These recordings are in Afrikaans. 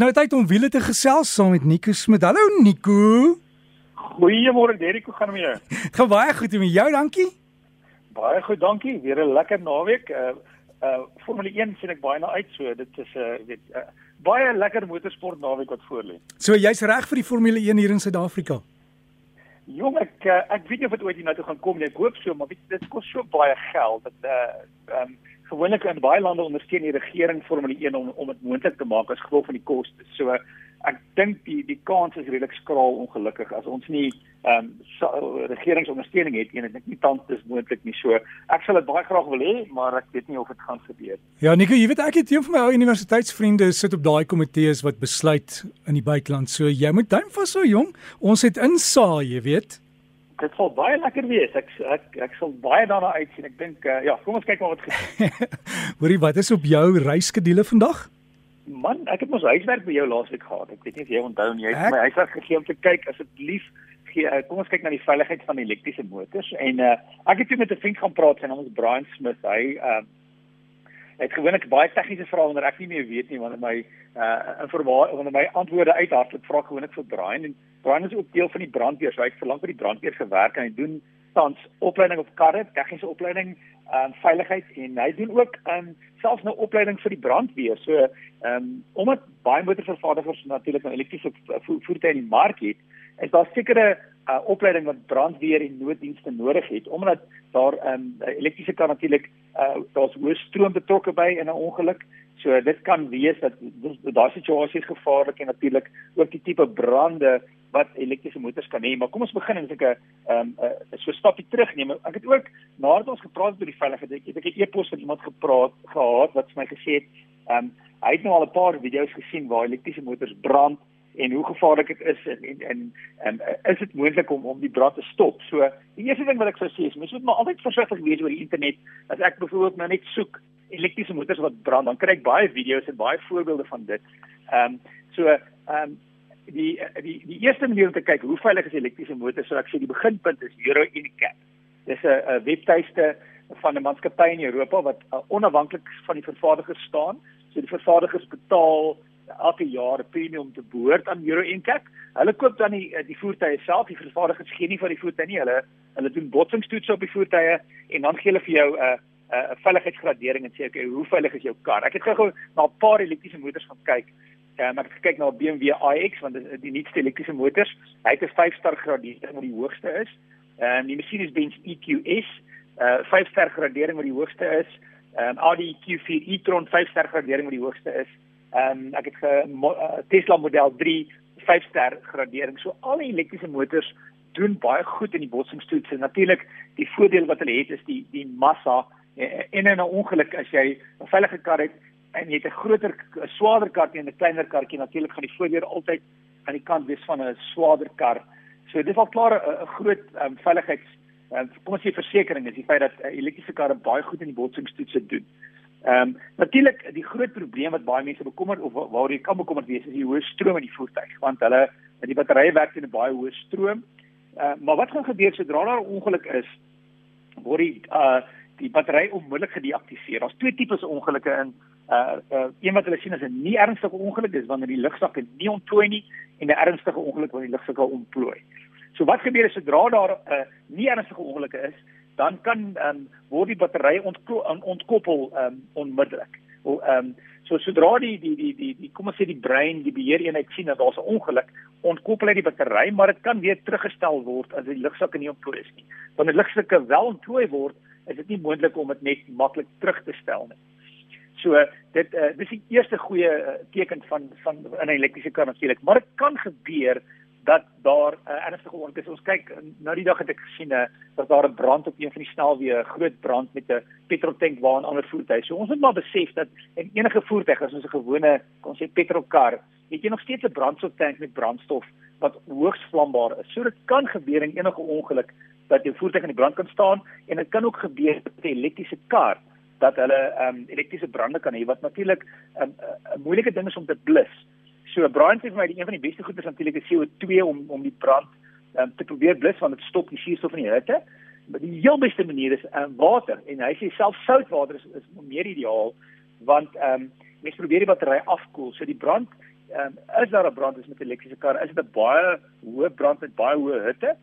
nou tyd om wiele te gesels saam met Nico Smit. Hallo Nico. Goeiemôre Derek, hoe gaan dit met jou? Dit gaan baie goed met jou, dankie. Baie goed, dankie. Weer 'n lekker naweek. Uh uh Formule 1 sien ek baie na uit, so dit is 'n uh, weet uh, baie lekker motorsport naweek wat voorlê. So jy's reg vir die Formule 1 hier in Suid-Afrika. Jong, ek uh, ek weet nie of dit ooit hiernatoe gaan kom nie. Ek hoop so, maar weet, dit kos so baie geld dat uh um gewoonlik in baie lande ondersteun die regering Formule 1 om om dit moontlik te maak as gevolg van die koste. So ek dink die die kans is redelik skraal ongelukkig as ons nie ehm um, regeringsondersteuning het en ek dink nie tans dis moontlik nie. So ek sal dit baie graag wil hê, maar ek weet nie of dit gaan gebeur nie. Ja, Nico, jy weet ek het een van my ou universiteitsvriende sit op daai komitees wat besluit in die buiteland. So jy moet duim vashou, jong. Ons het insaai, jy weet dit sal baie lekker wees. Ek ek ek sal baie daarna uitsien. Ek dink uh, ja, kom ons kyk maar wat gebeur. Hoorie, wat is op jou reisskedule vandag? Man, ek het mos huiswerk by jou laasweek gehad. Ek weet nie of jy onthou nie. Jy het ek... my huiswerk gegee om te kyk asseblief gee uh, kom ons kyk na die veiligheid van elektriese motors en uh, ek het toe met 'n vriend gaan praat sy naam is Brian Smith. Hy uh, het gewoonlik baie tegniese vrae wanneer ek nie meer weet nie wanneer my uh informasie wanneer my antwoorde uithardloop vra gewoonlik vir Brian. En Brian is ook deel van die brandweer so hy het vir lank by die brandweer gewerk en hy doen tans opleiding op karre tegniese opleiding um veiligheid en hy doen ook um selfs nou opleiding vir die brandweer so um omdat baie motorvervaardigers natuurlik 'n elektriese voertuie in die mark het is daar sekere uh, opleiding wat brandweer en nooddienste nodig het omdat daar 'n um, elektriese kar natuurlik uh, daar's hoë stroom betrokke by in 'n ongeluk. So dit kan wees dat daai situasie gevaarlik en natuurlik ook die tipe brande wat elektriese motors kan hê. Maar kom ons begin en as ek 'n um, uh, so stapie terugneem. Ek het ook nadat ons gepraat het oor die veiligheid, ek het 'n e-pos van iemand gepraat gehad wat vir my gesê het, um, hy het nou al 'n paar video's gesien waar elektriese motors brand en hoe gevaarlik dit is en en en, en is dit moontlik om om die brand te stop. So die eerste ding wat ek sou sê is mens moet maar altyd versigtig wees oor die internet. As ek byvoorbeeld nou net soek elektriese motors wat brand, dan kry ek baie video's en baie voorbeelde van dit. Ehm um, so ehm um, die die die eerste manier om te kyk hoe veilig is elektriese motors, so ek sê die beginpunt is Euro NCAP. Dis 'n webtuiste van 'n maatskappy in Europa wat uh, onafhanklik van die vervaardigers staan. So die vervaardigers betaal elke jaar 'n premium te behoort aan Euro NCAP. Hulle koop dan die die voertuie self, die vervaardigers gee nie vir die voertuie nie. Hulle hulle doen botsingstoetse op die voertuie en dan gee hulle vir jou 'n uh, 'n uh, veiligheidsgradering en sê okay, hoe veilig is jou kar? Ek het gou-gou na 'n paar elektriese motors gaan kyk. Um, ek het gekyk na 'n BMW iX want dit is die nuutste elektriese motors. Hy het 'n 5-ster gradering wat die hoogste is. Ehm um, die Mercedes-Benz EQS, uh 5-ster gradering wat die hoogste is. Ehm um, Audi Q4 e-tron 5-ster gradering wat die hoogste is. Ehm um, ek het ge mo, uh, Tesla model 3 5 ster gradering. So al die elektriese motors doen baie goed in die botsingstoetse. Natuurlik die voordeel wat hulle het is die die massa en in 'n ongeluk as jy 'n veilige kar het en jy het 'n groter swaarder kar teen 'n kleiner karkie natuurlik gaan die voordeel altyd aan die kant wees van 'n swaarder kar. So dis al klaar 'n groot um, veiligheids um, kom ons sê versekerings is die feit dat uh, elektriese karre baie goed in die botsingstoetse doen. Ehm um, natuurlik die groot probleem wat baie mense bekommer of waar jy kan bekommerd wees is die hoë stroom in die voertuig want hulle met die batterye werk teen 'n baie hoë stroom. Ehm uh, maar wat gaan gebeur sodra daar 'n ongeluk is word die uh die battery onmiddellik gedeaktiveer. Daar's twee tipes ongelukke in uh uh een wat hulle sien as 'n nie ernstige ongeluk is wanneer die lugsakke nie ontplooi nie en 'n ernstige ongeluk wanneer die lugsakke ontplooi. So wat gebeur as sodra daar 'n uh, nie ernstige ongelukke is, dan kan ehm um, word die battery ontkoppel ehm um, onmiddellik. O ehm um, so sodra die die die die die kom ons sê die brein die beheereenheid sien dat daar 'n ongeluk, ontkoppel hy die battery, maar dit kan weer teruggestel word as die lugsakke nie ontplooi is nie. Wanneer die lugsakke wel ontplooi word, is dit nie moontlik om dit net maklik terug te stel nie. So dit uh, dis die eerste goeie uh, teken van van 'n elektriese kar natuurlik, maar dit kan gebeur dat daar 'n uh, ernstige ongeluk is. Ons kyk nou die dag het ek gesien uh, dat daar 'n brand op een van die snelweë, 'n groot brand met 'n petroltank waar 'n ander voertuig. So ons moet maar besef dat en enige voertuig as ons 'n gewone kon sê petrolkar, het jy nog steeds 'n brandstoftank met brandstof wat hoogs vlambaar is. So dit kan gebeur in enige ongeluk dat jou voertuig in die brand kan staan en dit kan ook gebeur met 'n elektriese kar dat hulle ehm um, elektriese brande kan hê wat natuurlik 'n um, 'n moeilike ding is om te blus. So Brian sê vir my die een van die beste goedes natuurlik is CO2 om om die brand um, te probeer blus want dit stop die suurstof in die hitte. Maar die heel beste manier is um, water en hy sê self soutwater is is meer ideaal want ehm um, mens probeer die battery afkoel. So die brand ehm um, is daar 'n brand is met 'n elektriese kar, is dit 'n baie hoë brand met baie hoë hitte.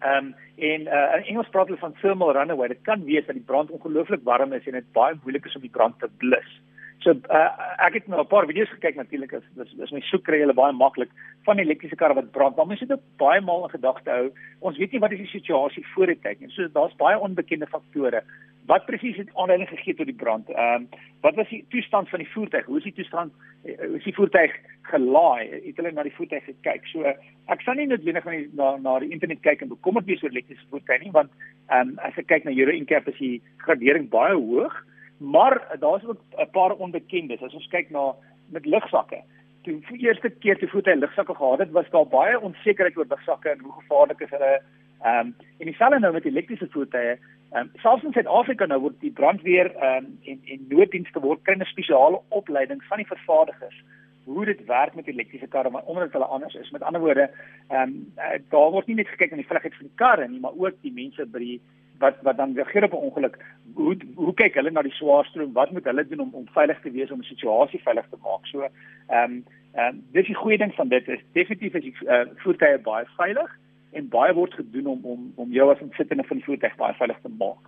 Ehm um, en uh, in Engels praat hulle van thermal runaway. Dit kan wees dat die brand ongelooflik warm is en dit baie moeilik is om die brand te blus. So uh, ek het nou 'n paar video's gekyk natuurlik is dis dis my soek kry hulle baie maklik van elektriese karre wat brand. Maar mense moet ook baie maal in gedagte hou. Ons weet nie wat is die situasie voor die tyd nie. So daar's baie onbekende faktore. Wat presies het aanleiding gegee tot die brand? Ehm um, wat was die toestand van die voertuig? Hoe is die toestand? Eh, hoe is die voertuig gelaai? Het hulle na die voertuig gekyk? So ek sal nie noodwendig na na na die internet kyk en bekommerd wees oor elektriese voertuie nie want ehm um, as ek kyk na Euro NCAP is die gradering baie hoog. Maar daar's ook 'n paar onbekendes. As ons kyk na met lugsakke. Toe vir eerste keer toe voet hy lugsakke gehad het, was daar baie onsekerheid oor lugsakke en hoe gevaarlik is hulle. Ehm um, en dieselfde nou met elektriese voertuie. Ehm um, selfs in Suid-Afrika nou word die brandweer ehm um, en en nooddienste word kry 'n spesiale opleiding van die vervaardigers hoe dit werk met elektriese karre maar omdat hulle anders is. Met ander woorde, ehm um, daar word nie net gekyk na die veiligheid van die karre nie, maar ook die mense by die wat wat dan reageer op 'n ongeluk. Hoe hoe kyk hulle na die swaar stroom? Wat moet hulle doen om om veilig te wees om 'n situasie veilig te maak? So ehm um, ehm um, dis die goeie ding van dit is definitief is die uh, voertuie baie veilig en baie word gedoen om om om jou as insittende van die voertuig baie veilig te maak.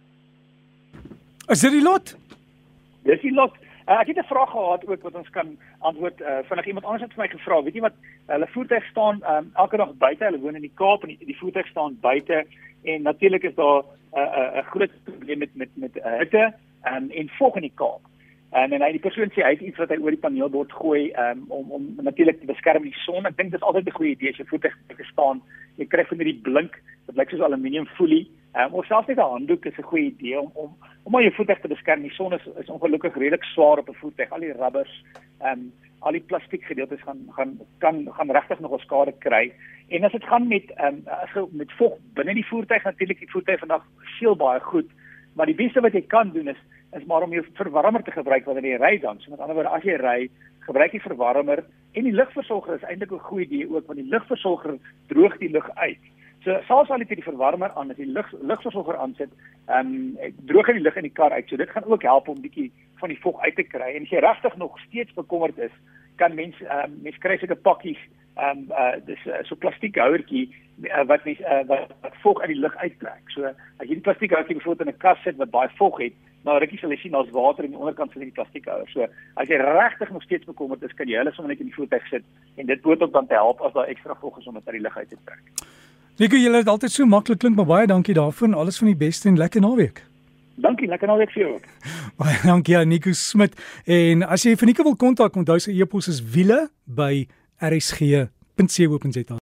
Is dit die lot? Dis die lot. Uh, ek het 'n vraag gehad ook wat ons kan antwoord. Uh, vinnig iemand anders het vir my gevra, weet jy wat, hulle voertuig staan um, elke dag buite. Hulle woon in die Kaap en die, die voertuig staan buite en natuurlik is daar 'n uh, 'n uh, uh, groot probleem met met met uh, hitte um, en vog in die Kaap. En en hy die persoon sê hy het iets wat hy oor die paneelbord gooi um, om om natuurlik te beskerm die son. Ek dink dit is altyd 'n goeie idee as jy voertuig te staan. Jy kry van hierdie blink, dit lyk soos aluminium folie. Um, of selfs net 'n handdoek is 'n goeie idee om om om jou voertuig te beskerm. Die son is is ongelukkig redelik swaar op 'n voertuig. Al die rubbers, ehm um, al die plastiek gedeeltes gaan gaan kan gaan regtig nog skade kry. En as dit gaan met ehm um, as met vog binne die voertuig natuurlik die voertuig vandag seël baie goed, maar die beste wat jy kan doen is is maar om jou verwarmer te gebruik wanneer jy ry dan. So met ander woorde as jy ry, gebruik die verwarmer en die lugversorger is eintlik 'n goeie idee ook want die lugversorger droog die lug uit. So selfs al het jy die verwarmer aan, as jy lug lugversorger aansit, ehm um, droog die lug in die kar uit. So dit gaan ook help om bietjie van die vog uit te kry. En as jy regtig nog steeds bekommerd is, kan mens ehm um, mens kry seker pakkies ehm um, uh dis uh, so plastiek houertjie uh, wat mens uh, wat vog uit die lug uittrek. So as jy die plastiek houertjie bijvoorbeeld in 'n kas sit wat baie vog het, nou rukkie sal jy sien daar's water in die onderkant van die plastiek houer. So as jy regtig nog steeds bekommerd is, kan jy hulle sommer net in die voertuig sit en dit moet ook dan help as daar ekstra vog is om dit uit die lug uit te trek. Nico, jy het altyd so maklik klink, maar baie dankie daarvoor en alles van die beste en lekker naweek. Dankie, lekker naweek vir jou ook. Baie dankie aan Nico Smit. En as jy vir Nico wil kontak, onthou sy e-pos is wiele by rsg.co.za.